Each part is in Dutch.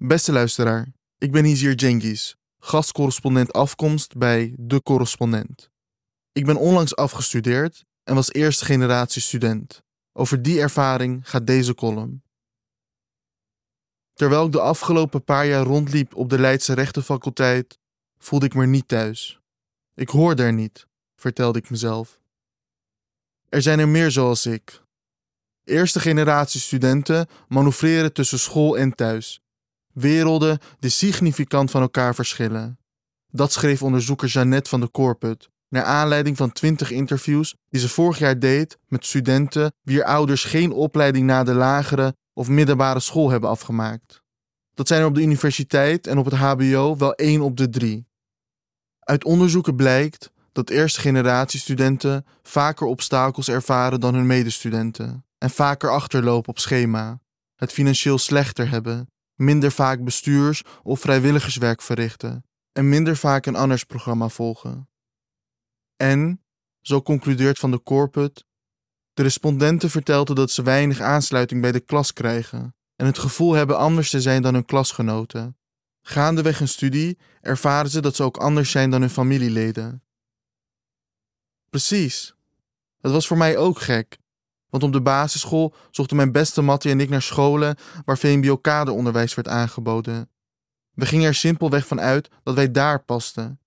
Beste luisteraar, ik ben Hizir Jengis, gastcorrespondent afkomst bij De Correspondent. Ik ben onlangs afgestudeerd en was eerste generatie student. Over die ervaring gaat deze column. Terwijl ik de afgelopen paar jaar rondliep op de Leidse rechtenfaculteit, voelde ik me niet thuis. Ik hoorde er niet, vertelde ik mezelf. Er zijn er meer zoals ik. Eerste generatie studenten manoeuvreren tussen school en thuis. Werelden die significant van elkaar verschillen. Dat schreef onderzoeker Jeannette van de Corput naar aanleiding van 20 interviews die ze vorig jaar deed met studenten wier ouders geen opleiding na de lagere of middelbare school hebben afgemaakt. Dat zijn er op de universiteit en op het HBO wel één op de drie. Uit onderzoeken blijkt dat eerste generatie studenten vaker obstakels ervaren dan hun medestudenten en vaker achterlopen op schema, het financieel slechter hebben, minder vaak bestuurs- of vrijwilligerswerk verrichten en minder vaak een anders programma volgen. En, zo concludeert Van de Corput, de respondenten vertelden dat ze weinig aansluiting bij de klas krijgen en het gevoel hebben anders te zijn dan hun klasgenoten. Gaandeweg hun studie ervaren ze dat ze ook anders zijn dan hun familieleden. Precies. Dat was voor mij ook gek, want op de basisschool zochten mijn beste Mattie en ik naar scholen waar VMBO-kaderonderwijs werd aangeboden. We gingen er simpelweg van uit dat wij daar pasten.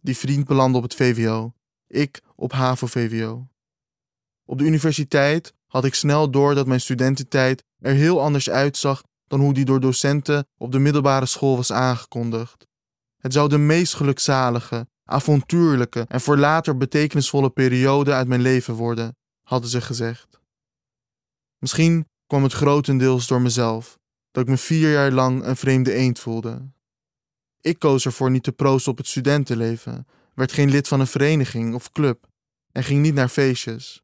Die vriend belandde op het VWO, ik op HAVO-VWO. Op de universiteit had ik snel door dat mijn studententijd er heel anders uitzag dan hoe die door docenten op de middelbare school was aangekondigd. Het zou de meest gelukzalige, avontuurlijke en voor later betekenisvolle periode uit mijn leven worden, hadden ze gezegd. Misschien kwam het grotendeels door mezelf, dat ik me vier jaar lang een vreemde eend voelde. Ik koos ervoor niet te proosten op het studentenleven, werd geen lid van een vereniging of club en ging niet naar feestjes.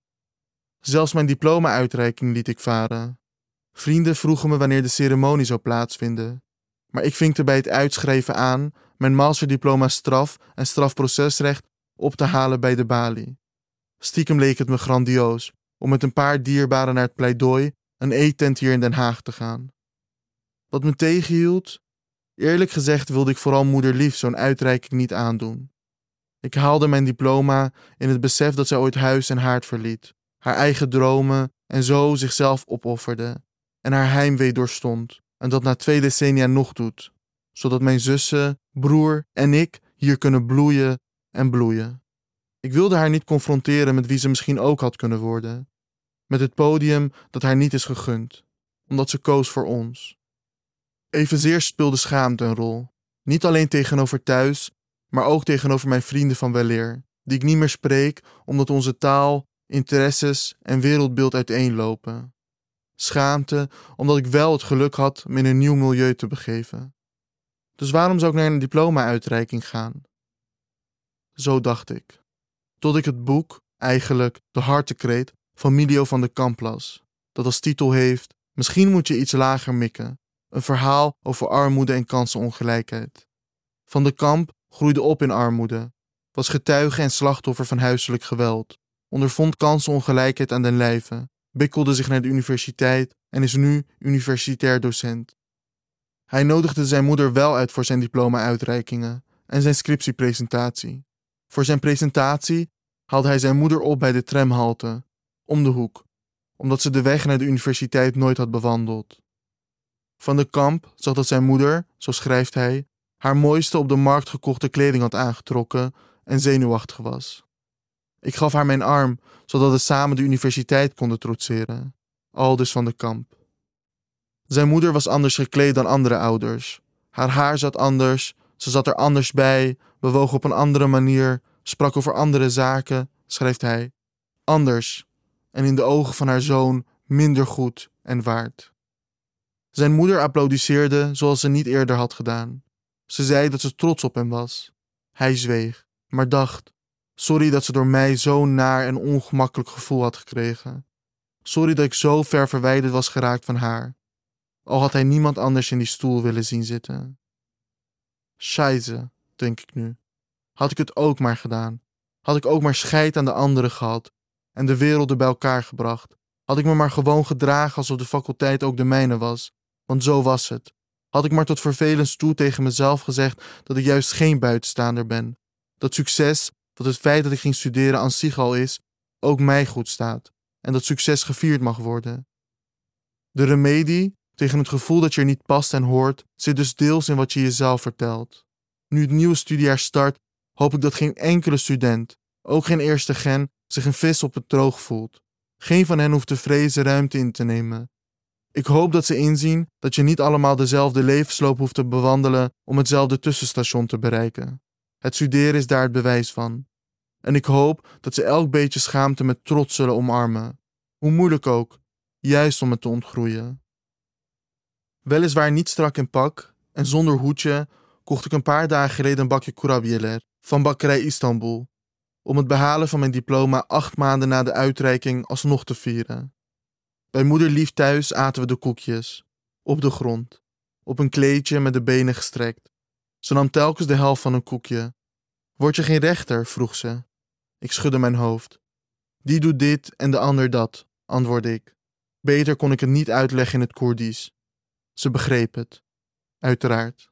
Zelfs mijn diploma-uitreiking liet ik varen. Vrienden vroegen me wanneer de ceremonie zou plaatsvinden, maar ik vinkte bij het uitschrijven aan mijn masterdiploma straf en strafprocesrecht op te halen bij de balie. Stiekem leek het me grandioos om met een paar dierbaren naar het pleidooi, een eettent hier in Den Haag te gaan. Wat me tegenhield? Eerlijk gezegd wilde ik vooral moeder lief zo'n uitreiking niet aandoen. Ik haalde mijn diploma in het besef dat zij ooit huis en haard verliet, haar eigen dromen en zo zichzelf opofferde en haar heimwee doorstond en dat na twee decennia nog doet, zodat mijn zussen, broer en ik hier kunnen bloeien en bloeien. Ik wilde haar niet confronteren met wie ze misschien ook had kunnen worden, met het podium dat haar niet is gegund, omdat ze koos voor ons. Evenzeer speelde schaamte een rol, niet alleen tegenover thuis, maar ook tegenover mijn vrienden van weleer, die ik niet meer spreek omdat onze taal, interesses en wereldbeeld uiteenlopen. Schaamte omdat ik wel het geluk had me in een nieuw milieu te begeven. Dus waarom zou ik naar een diploma-uitreiking gaan? Zo dacht ik. Tot ik het boek, eigenlijk de hartekreet, van Milio van de Kamp las, dat als titel heeft Misschien moet je iets lager mikken. Een verhaal over armoede en kansenongelijkheid. Van de Kamp groeide op in armoede, was getuige en slachtoffer van huiselijk geweld, ondervond kansenongelijkheid aan den lijve, bikkelde zich naar de universiteit en is nu universitair docent. Hij nodigde zijn moeder wel uit voor zijn diploma-uitreikingen en zijn scriptiepresentatie. Voor zijn presentatie haalde hij zijn moeder op bij de tramhalte, om de hoek, omdat ze de weg naar de universiteit nooit had bewandeld. Van de Kamp zag dat zijn moeder, zo schrijft hij, haar mooiste op de markt gekochte kleding had aangetrokken en zenuwachtig was. Ik gaf haar mijn arm, zodat we samen de universiteit konden trotseren. Aldus van de Kamp. Zijn moeder was anders gekleed dan andere ouders. Haar haar zat anders, ze zat er anders bij, bewoog op een andere manier, sprak over andere zaken, schrijft hij. Anders, en in de ogen van haar zoon minder goed en waard. Zijn moeder applaudisseerde zoals ze niet eerder had gedaan. Ze zei dat ze trots op hem was. Hij zweeg, maar dacht: Sorry dat ze door mij zo'n naar en ongemakkelijk gevoel had gekregen. Sorry dat ik zo ver verwijderd was geraakt van haar. Al had hij niemand anders in die stoel willen zien zitten. Scheiße, denk ik nu. Had ik het ook maar gedaan. Had ik ook maar scheid aan de anderen gehad en de werelden bij elkaar gebracht. Had ik me maar gewoon gedragen alsof de faculteit ook de mijne was, want zo was het. had ik maar tot vervelens toe tegen mezelf gezegd dat ik juist geen buitenstaander ben. Dat succes, wat het feit dat ik ging studeren aan zich al is, ook mij goed staat. En dat succes gevierd mag worden. De remedie tegen het gevoel dat je er niet past en hoort, zit dus deels in wat je jezelf vertelt. Nu het nieuwe studiejaar start, hoop ik dat geen enkele student, ook geen eerste gen, zich een vis op het droog voelt. Geen van hen hoeft te vrezen ruimte in te nemen. Ik hoop dat ze inzien dat je niet allemaal dezelfde levensloop hoeft te bewandelen om hetzelfde tussenstation te bereiken. Het studeren is daar het bewijs van. En ik hoop dat ze elk beetje schaamte met trots zullen omarmen. Hoe moeilijk ook, juist om het te ontgroeien. Weliswaar niet strak in pak en zonder hoedje kocht ik een paar dagen geleden een bakje kurabiyeler van bakkerij Istanbul om het behalen van mijn diploma acht maanden na de uitreiking alsnog te vieren. Bij moeder lief thuis aten we de koekjes, op de grond, op een kleedje met de benen gestrekt. Ze nam telkens de helft van een koekje. Word je geen rechter? vroeg ze. Ik schudde mijn hoofd. Die doet dit en de ander dat, antwoordde ik. Beter kon ik het niet uitleggen in het Koerdisch. Ze begreep het, uiteraard.